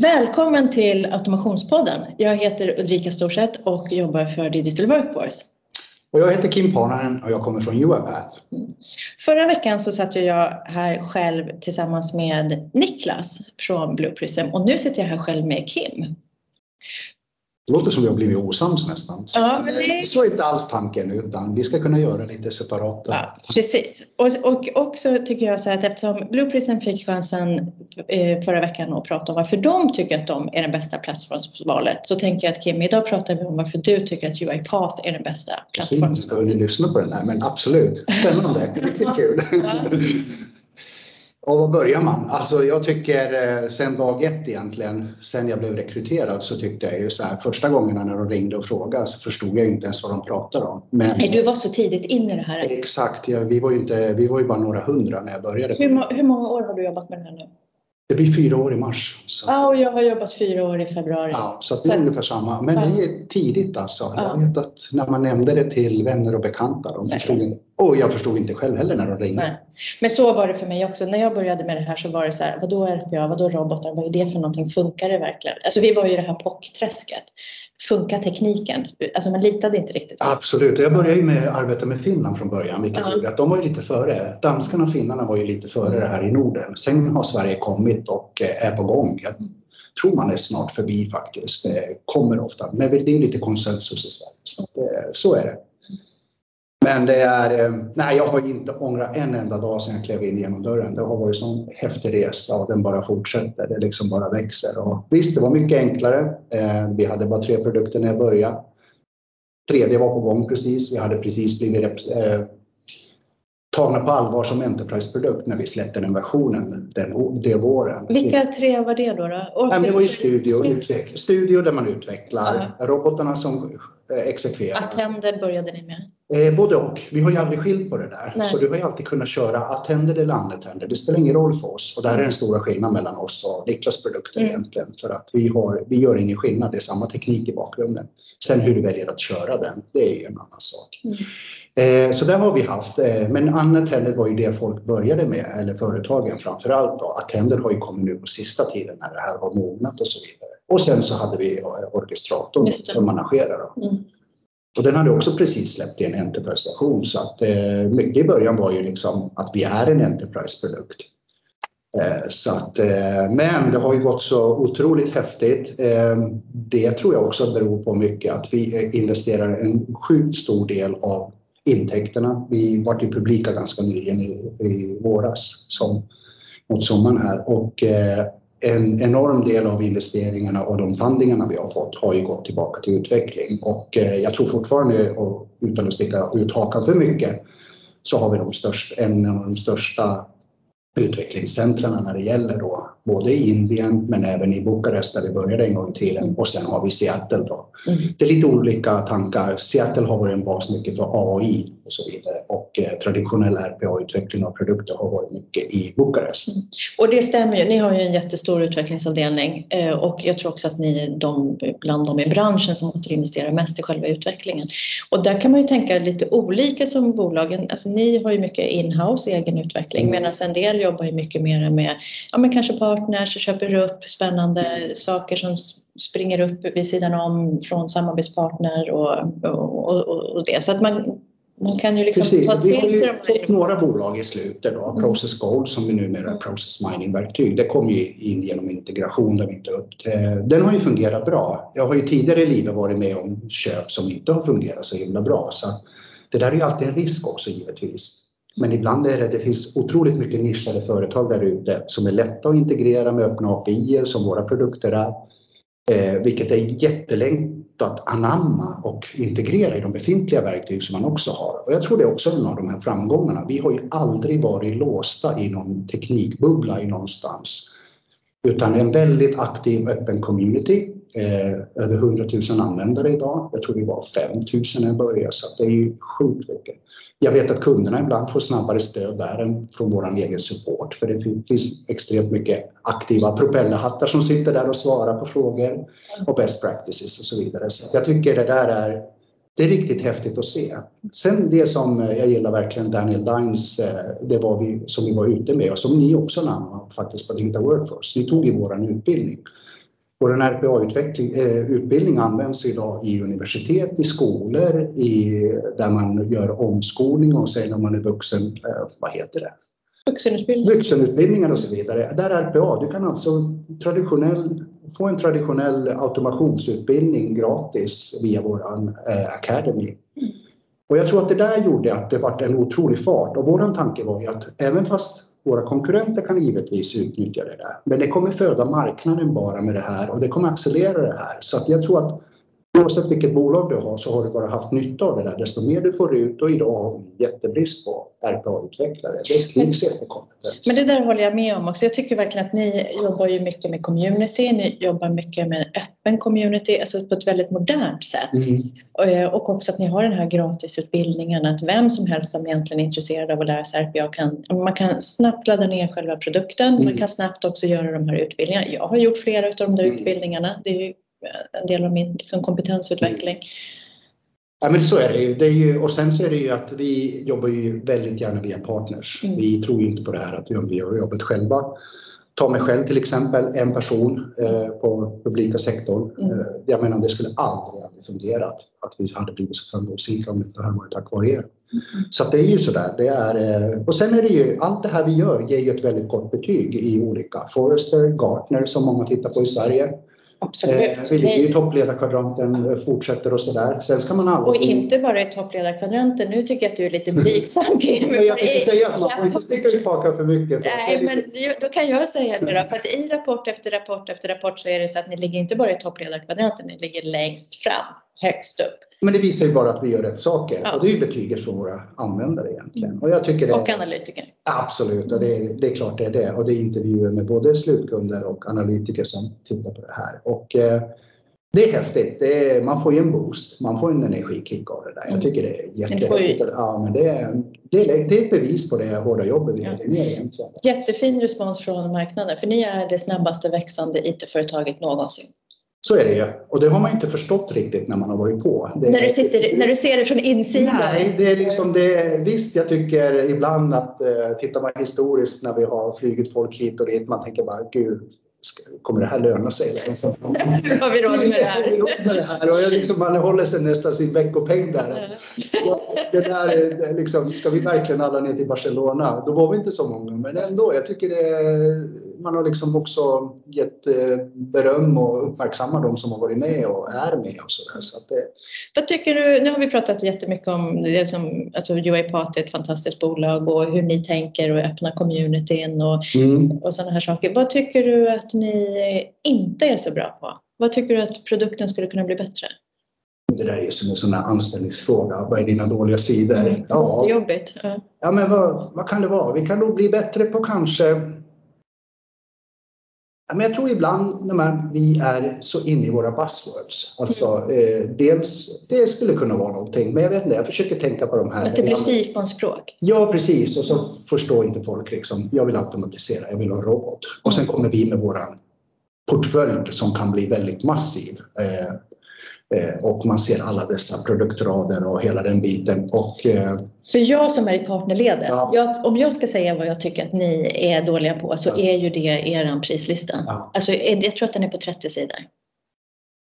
Välkommen till Automationspodden. Jag heter Ulrika Storseth och jobbar för Digital Workforce. Och jag heter Kim Pananen och jag kommer från UiPath. Förra veckan så satt jag här själv tillsammans med Niklas från Blue Prism och nu sitter jag här själv med Kim. Det låter som vi har blivit osams nästan. Så, Ja, men det- så är inte alls tanken utan vi ska kunna göra lite separata. Ja, precis. Och, och också tycker jag så att eftersom Blue Prism fick chansen eh, förra veckan att prata om varför de tycker att de är den bästa plattformsvalet så tänker jag att Kim, idag pratar vi om varför du tycker att UiPath är den bästa Så inte plattformen. ska ni lyssna på den här men absolut, spännande, riktigt kul. Ja. Och var börjar man? Alltså jag tycker eh, sen dag ett egentligen, sen jag blev rekryterad så tyckte jag ju så här första gångerna när de ringde och frågade så förstod jag inte ens vad de pratade om. Men Nej, du var så tidigt in i det här. exakt, ja, vi var ju inte, vi var ju bara några hundra när jag började. Hur, hur många år har du jobbat med det här nu? Det blir fyra år i mars. Så. Ja, och jag har jobbat fyra år i februari. Ja, så det är ungefär samma. Men Ja. det är tidigt alltså. Ja. Jag vet att när man nämnde det till vänner och bekanta, de Nej. förstod inte. Och jag förstod inte själv heller när de ringde. Nej. Men så var det för mig också. När jag började med det här så var det så här, vadå RPA, vadå robotar, vad är det för någonting, funkar det verkligen? Alltså vi var ju i det här POC-träsket. Funkar tekniken? Alltså man litade inte riktigt. Absolut. Jag började ju med att arbeta med Finland från början, vilket Ja. gjorde att de var lite före. Danskarna och finnarna var ju lite före det här i Norden. Sen har Sverige kommit och eh, är på gång. Jag tror man är snart förbi faktiskt. Det kommer ofta, men det är lite konsensus i Sverige. Så, att, eh, så är det. Men det är, eh, nej jag har inte ångrat en enda dag sedan jag klev in genom dörren. Det har varit en sån häftig resa och den bara fortsätter. Det liksom bara växer. Och visst, det var mycket enklare. Eh, Vi hade bara tre produkter när jag började. Tredje var på gång precis. Vi hade precis blivit eh, tagna på allvar som Enterprise-produkt när vi släppte den versionen den, det våren. Vilka tre var det då? då? Men det var ju studio, utveck- studio där man utvecklar robotarna som eh, exekverar. Attender började ni med. Eh, både och. Vi har ju aldrig skilt på det där. Nej. Så du har ju alltid kunnat köra attender eller unattender. Det spelar ingen roll för oss. Och där är den stora skillnaden mellan oss och Niklas produkter Mm. egentligen. För att vi, har, vi gör ingen skillnad. Det är samma teknik i bakgrunden. Sen hur du väljer att köra den, det är ju en annan sak. Eh, så där har vi haft. Eh, men unattender var ju det folk började med, eller företagen framför allt. Då. Attender har ju kommit nu på sista tiden när det här har mognat och så vidare. Och sen så hade vi eh, orkestratorn det. som managerar. Mm. Och den hade också precis släppt i en Enterprise-version så att eh, mycket i början var ju liksom att vi är en Enterprise-produkt. Eh, så att, eh, men det har ju gått så otroligt häftigt. Eh, det tror jag också beror på mycket att vi eh, investerar en sjukt stor del av intäkterna. Vi var ju publika ganska nyligen i, i våras som, mot sommaren här och eh, en enorm del av investeringarna och de fundingarna vi har fått har ju gått tillbaka till utveckling. Och eh, jag tror fortfarande, och utan att sticka ut hakan för mycket, så har vi de största, en av de största utvecklingscentren när det gäller då, både i Indien men även i Bukarest där vi började en gång i tiden och sen har vi Seattle då. Mm. Det är lite olika tankar. Seattle har varit en bas mycket för AI och så vidare och eh, traditionell RPA-utveckling av produkter har varit mycket i Bukarest. Och det stämmer ju. Ni har ju en jättestor utvecklingsavdelning eh, och jag tror också att ni är de, bland de i branschen som återinvesterar mest i själva utvecklingen. Och där kan man ju tänka lite olika som bolagen. Alltså ni har ju mycket in-house egen utveckling Mm. medan en del jobbar ju mycket mer med ja, men kanske partners, köper upp spännande saker som springer upp vid sidan om från samarbetspartner och, och, och, och det. Så att man, man kan ju liksom Precis. ta Vi har till sig ju de här fått några bolag i slutet då. Mm. Process Gold som vi numera är Process Mining-verktyg. Det kom ju in genom integration där vi inte upp. Eh, Den har ju fungerat bra. Jag har ju tidigare i livet varit med om köp som inte har fungerat så himla bra. Så det där är ju alltid en risk också givetvis. Men ibland är det, det finns otroligt mycket nischade företag där ute som är lätta att integrera med öppna API som våra produkter är. Eh, vilket är jättelätt att anamma och integrera i de befintliga verktyg som man också har. Och jag tror det är också en av de här framgångarna. Vi har ju aldrig varit låsta i någon teknikbubbla i någonstans. Utan en väldigt aktiv öppen community. Eh, över 100 000 användare idag. Jag tror det var 5 000 när jag började så att det är ju sjukt mycket. Jag vet att kunderna ibland får snabbare stöd där än från vår egen support för det finns extremt mycket aktiva propellerhattar som sitter där och svarar på frågor och best practices och så vidare. Så jag tycker det där är det är riktigt häftigt att se. Sen det som jag gillar verkligen Daniel Dines, eh, det var vi som vi var ute med och som ni också namnade faktiskt på Digital Workforce. Ni tog i våran utbildning. Vår RPA-utbildning eh, används idag i universitet, i skolor, i, där man gör omskolning och sen när man är vuxen, eh, vad heter det? Vuxenutbildning. Vuxenutbildningar och så vidare. Där är RPA, du kan alltså traditionell, få en traditionell automationsutbildning gratis via vår eh, Academy. Mm. Och jag tror att det där gjorde att det var en otrolig fart och vår tanke var ju att även fast våra konkurrenter kan givetvis utnyttja det där, men det kommer föda marknaden bara med det här och det kommer accelerera det här. Så att jag tror att Oavsett vilket bolag du har så har du bara haft nytta av det där. Desto mer du får ut och idag har vi jättebrist på RPA-utvecklare. Det skrivs efter kompetens. Men det där håller jag med om också. Jag tycker verkligen att ni jobbar ju mycket med community. Ni jobbar mycket med öppen community, alltså på ett väldigt modernt sätt. Mm. Och också att ni har den här gratisutbildningen att vem som helst som egentligen är intresserad av att lära sig RPA kan, man kan snabbt ladda ner själva produkten. Mm. Man kan snabbt också göra de här utbildningarna. Jag har gjort flera av de där mm. utbildningarna. Det är en del av min liksom, kompetensutveckling. Ja, men så är det ju. Det är ju. Och sen så är det ju att vi jobbar ju väldigt gärna via partners. Mm. Vi tror ju inte på det här att vi gör jobbet själva. Ta mig själv till exempel, en person eh, på publika sektorn. Mm. Eh, jag menar, det skulle aldrig, aldrig fungerat att vi hade blivit så framgångsrika om det inte hade varit tack vare er. Mm. Så det är ju sådär. Det är, eh, och sen är det ju, allt det här vi gör ger ju ett väldigt gott betyg i olika Forrester, Gartner som många tittar på i Sverige. Absolut. Eh, vi ligger i toppledarkvadranten, eh, fortsätter och sådär. Sen ska man aldrig... Och inte bara i toppledarkvadranten. Nu tycker jag att du är lite blygsam jag tänkte säga att man får inte sticka ut hakan för mycket. För Nej, men då kan jag säga det då. För att i rapport efter rapport efter rapport så är det så att ni ligger inte bara i toppledarkvadranten, ni ligger längst fram, högst upp. Men det visar ju bara att vi gör rätt saker ja. och det är ju betyget från våra användare egentligen. Mm. Och, jag tycker det, och analytiker. Absolut, och det är, det är klart det är det. Och det är intervjuer med både slutkunder och analytiker som tittar på det här. Och, eh, det är häftigt. Det är, man får ju en boost. Man får en energikick av det där. Jag mm. tycker det är jättehäftigt. Ju... Ja, men det, är, det, är, det är ett bevis på det hårda jobbet vi lägger ner egentligen. Jättefin respons från marknaden för ni är det snabbaste växande IT-företaget någonsin. Så är det ju. Och det har man inte förstått riktigt när man har varit på. Det, när, du sitter, när du ser det från insidan? Nej, det är liksom det, visst jag tycker ibland att uh, tittar man historiskt när vi har flugit folk hit och dit, man tänker bara gud, kommer det här löna sig? Har vi råd med det här? Med det här? Och jag liksom, man håller sig nästan sin veckopeng där. Det där det liksom, ska vi verkligen alla ner till Barcelona? Då var vi inte så många, men ändå. Jag tycker det, man har liksom också gett eh, beröm och uppmärksammat de som har varit med och är med och så där. Så att det... Vad tycker du? Nu har vi pratat jättemycket om det som, alltså UiPath är ett fantastiskt bolag och hur ni tänker och öppna communityn och, mm. och sådana här saker. Vad tycker du att ni inte är så bra på? Vad tycker du att produkten skulle kunna bli bättre? Det där är som en sån här anställningsfråga. Vad är dina dåliga sidor? Mm, ja, jobbigt. Ja. ja, men vad, vad kan det vara? Vi kan nog bli bättre på kanske men jag tror ibland när vi är så inne i våra buzzwords. Alltså, eh, dels, det skulle kunna vara någonting, men jag vet inte, jag försöker tänka på de här. Att det blir fikonspråk? Ja, precis. Och så förstår inte folk liksom, jag vill automatisera, jag vill ha robot. Och sen kommer vi med våran portfölj som kan bli väldigt massiv. Eh, och man ser alla dessa produktrader och hela den biten. Och, eh, För jag som är i partnerledet, ja. jag, om jag ska säga vad jag tycker att ni är dåliga på så ja. är ju det er prislista. Ja. Alltså, jag tror att den är på 30 sidor.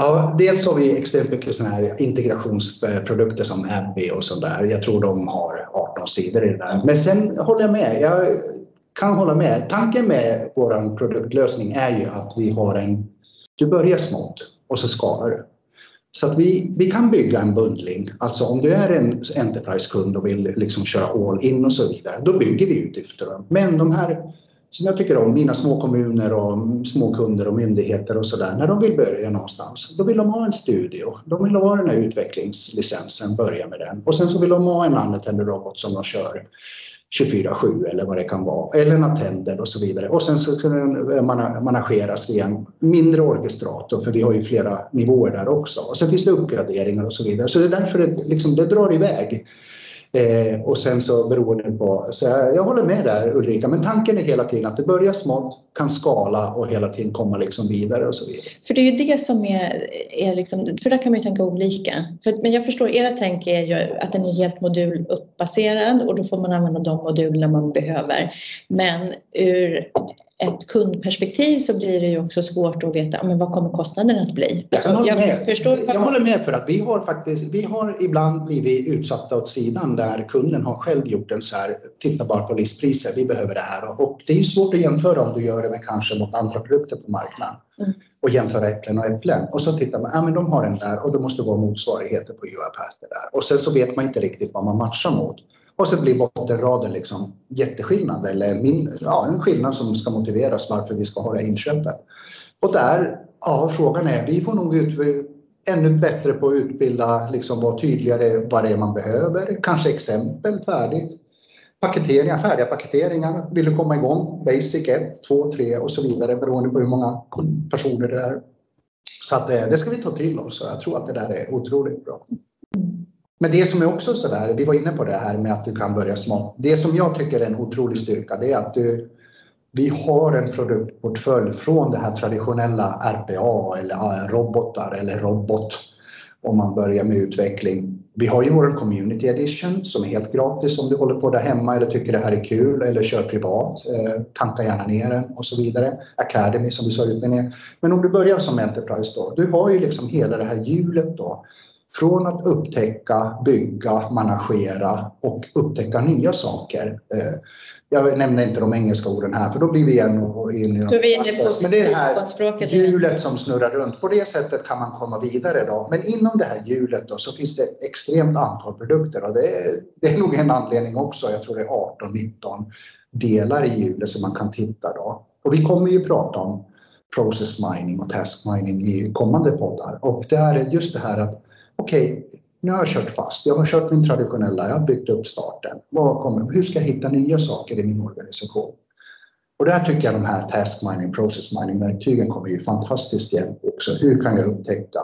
Ja, dels har vi extremt mycket såna här integrationsprodukter som Abby och sådär. Jag tror de har 18 sidor i det där. Men sen håller jag med. Jag kan hålla med. Tanken med vår produktlösning är ju att vi har en... Du börjar smått och så skalar du. Så att vi, vi kan bygga en bundling. Alltså om du är en Enterprise-kund och vill liksom köra all in och så vidare, då bygger vi utifrån. Men de här som jag tycker om, mina små kommuner och små kunder och myndigheter och sådär, när de vill börja någonstans, då vill de ha en studio. De vill ha den här utvecklingslicensen, börja med den. Och sen så vill de ha en unattended robot som de kör 24-7 eller vad det kan vara, eller en attender och så vidare. Och sen så kan den eh, manageras via en mindre orkestrator, för vi har ju flera nivåer där också. Och sen finns det uppgraderingar och så vidare. Så det är därför det, liksom, det drar iväg. Eh, och sen så beroende på, så jag, jag håller med där Ulrika, men tanken är hela tiden att det börjar smått kan skala och hela tiden komma liksom vidare och så vidare. För det är ju det som är, är liksom, för där kan man ju tänka olika. För, men jag förstår, era tänk är ju att den är helt moduluppbaserad och då får man använda de modulerna man behöver. Men ur ett kundperspektiv så blir det ju också svårt att veta men vad kommer kostnaden att bli. Alltså, jag, håller med. Förstår jag håller med för att vi har faktiskt, vi har ibland blivit utsatta åt sidan där kunden har själv gjort en så här, titta bara på listpriser, vi behöver det här och det är ju svårt att jämföra om du gör det med kanske mot andra produkter på marknaden mm. och jämföra äpplen och äpplen och så tittar man, ja men de har den där och det måste vara motsvarigheter på UiPath där och sen så vet man inte riktigt vad man matchar mot. Och så blir bottenraden liksom jätteskillnad eller min, ja, en skillnad som ska motiveras varför vi ska ha det inköpet. Och där, ja frågan är, vi får nog ut, ännu bättre på att utbilda, liksom vara tydligare vad det är man behöver, kanske exempel färdigt. Paketeringar, färdiga paketeringar. Vill du komma igång? Basic 1, 2, 3 och så vidare beroende på hur många personer det är. Så att eh, det, ska vi ta till oss och jag tror att det där är otroligt bra. Men det som är också så där, vi var inne på det här med att du kan börja smått. Det som jag tycker är en otrolig styrka det är att du, vi har en produktportfölj från det här traditionella RPA eller eh, robotar eller robot om man börjar med utveckling. Vi har ju vår Community Edition som är helt gratis om du håller på där hemma eller tycker det här är kul eller kör privat. Eh, tanka gärna ner den och så vidare. Academy som vi sa utbildningen. Men om du börjar som Enterprise då, du har ju liksom hela det här hjulet då från att upptäcka, bygga, managera och upptäcka nya saker. Eh, jag nämner inte de engelska orden här för då blir vi igen in i de Men det är det här hjulet som snurrar runt. På det sättet kan man komma vidare. Då. Men inom det här hjulet då, så finns det ett extremt antal produkter och det är, det är nog en anledning också. Jag tror det är 18-19 delar i hjulet som man kan titta då. Och vi kommer ju prata om process mining och task mining i kommande poddar och det är just det här att okej, okay, nu har jag kört fast. Jag har kört min traditionella, jag har byggt upp starten. Vad kommer, hur ska jag hitta nya saker i min organisation? Och där tycker jag de här task mining, process mining verktygen kommer ju fantastiskt hjälp också. Hur kan jag upptäcka?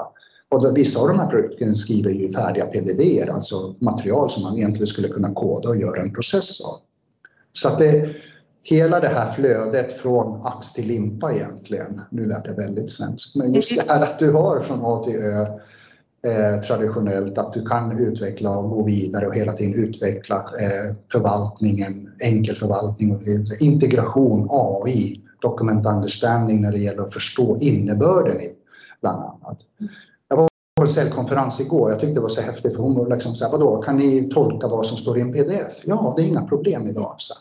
Och vissa av de här produkterna skriver ju färdiga PDV, alltså material som man egentligen skulle kunna koda och göra en process av. Så att det, hela det här flödet från ax till limpa egentligen, nu lät jag väldigt svensk. men just det här att du har från A till Ö eh, traditionellt, att du kan utveckla och gå vidare och hela tiden utveckla eh, förvaltningen, enkel förvaltning, integration, AI, document understanding när det gäller att förstå innebörden i bland annat. Jag var på en säljkonferens igår, jag tyckte det var så häftigt för hon var liksom så här, vadå, kan ni tolka vad som står i en pdf? Ja, det är inga problem idag. Så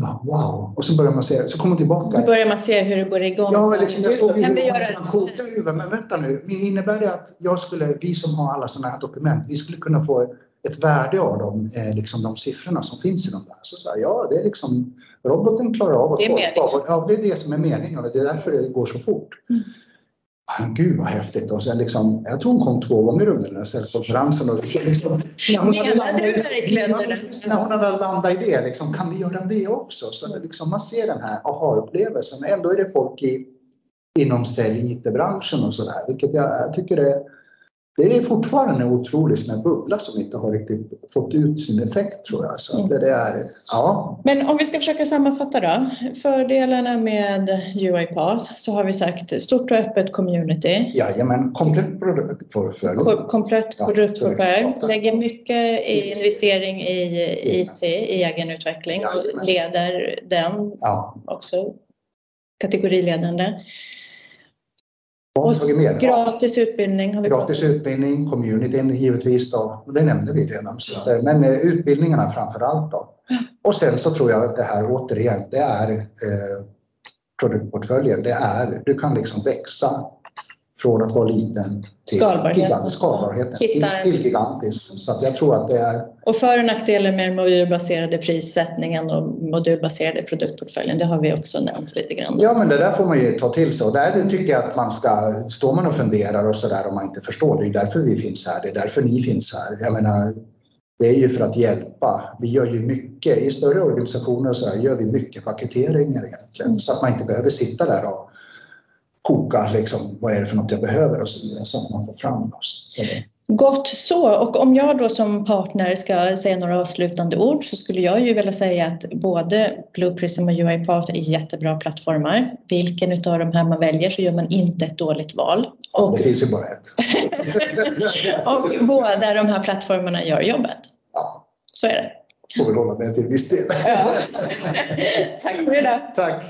wow! Och så börjar man se, så kommer man tillbaka. Då börjar man se hur det går igång. Ja, liksom, jag såg vi göra det? Men vänta nu, innebär det att jag skulle, vi som har alla sådana här dokument, vi skulle kunna få ett värde av dem, eh, liksom de siffrorna som finns i de där. Så, så här, ja, det är liksom, roboten klarar av att det är tolka. Ja, det är det som är meningen och det är därför det går så fort. Mm. Gud vad häftigt. Och sen liksom, jag tror hon kom två gånger under den här säljkonferensen. Och liksom, Menade du verkligen det? När hon hade landat i det, liksom, kan vi göra det också? Så liksom, man ser den här aha-upplevelsen. Ändå är det folk i, inom sälj IT-branschen och sådär, vilket jag, jag tycker är det är fortfarande en otrolig sån bubbla som inte har riktigt fått ut sin effekt tror jag. Så det, det är, ja. Men om vi ska försöka sammanfatta då. Fördelarna med UiPath så har vi sagt stort och öppet community. Jajamän, komplett produktportfölj. Komplett produktportfölj. Lägger mycket i investering i IT, i egenutveckling och leder den ja. också. Kategoriledande. Och gratis utbildning har vi Gratis pratat. utbildning, communityn givetvis då. Det nämnde vi redan. Så, eh, men eh, utbildningarna framför allt då. Och sen så tror jag att det här återigen, det är eh, produktportföljen. Det är, du kan liksom växa från att vara liten till skalbarheten, gigant, skalbarheten till, till gigantisk. Så jag tror att det är... Och för och nackdelar med modulbaserade prissättningen och modulbaserade produktportföljen, det har vi också nämnt lite grann. Ja, men det där får man ju ta till sig och där tycker jag att man ska, står man och funderar och sådär om man inte förstår, det är därför vi finns här, det är därför ni finns här. Jag menar, det är ju för att hjälpa. Vi gör ju mycket, i större organisationer så här, gör vi mycket paketeringar egentligen, mm. så att man inte behöver sitta där och koka liksom, vad är det för något jag behöver och så vidare så att man får fram oss. Gott så. Och om jag då som partner ska säga några avslutande ord så skulle jag ju vilja säga att både Blue Prism och UiPath är jättebra plattformar. Vilken utav de här man väljer så gör man inte ett dåligt val. Och, det finns ju bara ett. och båda de här plattformarna gör jobbet. Ja. Så är det. Får väl hålla med till viss del. Ja. Tack för idag. Tack.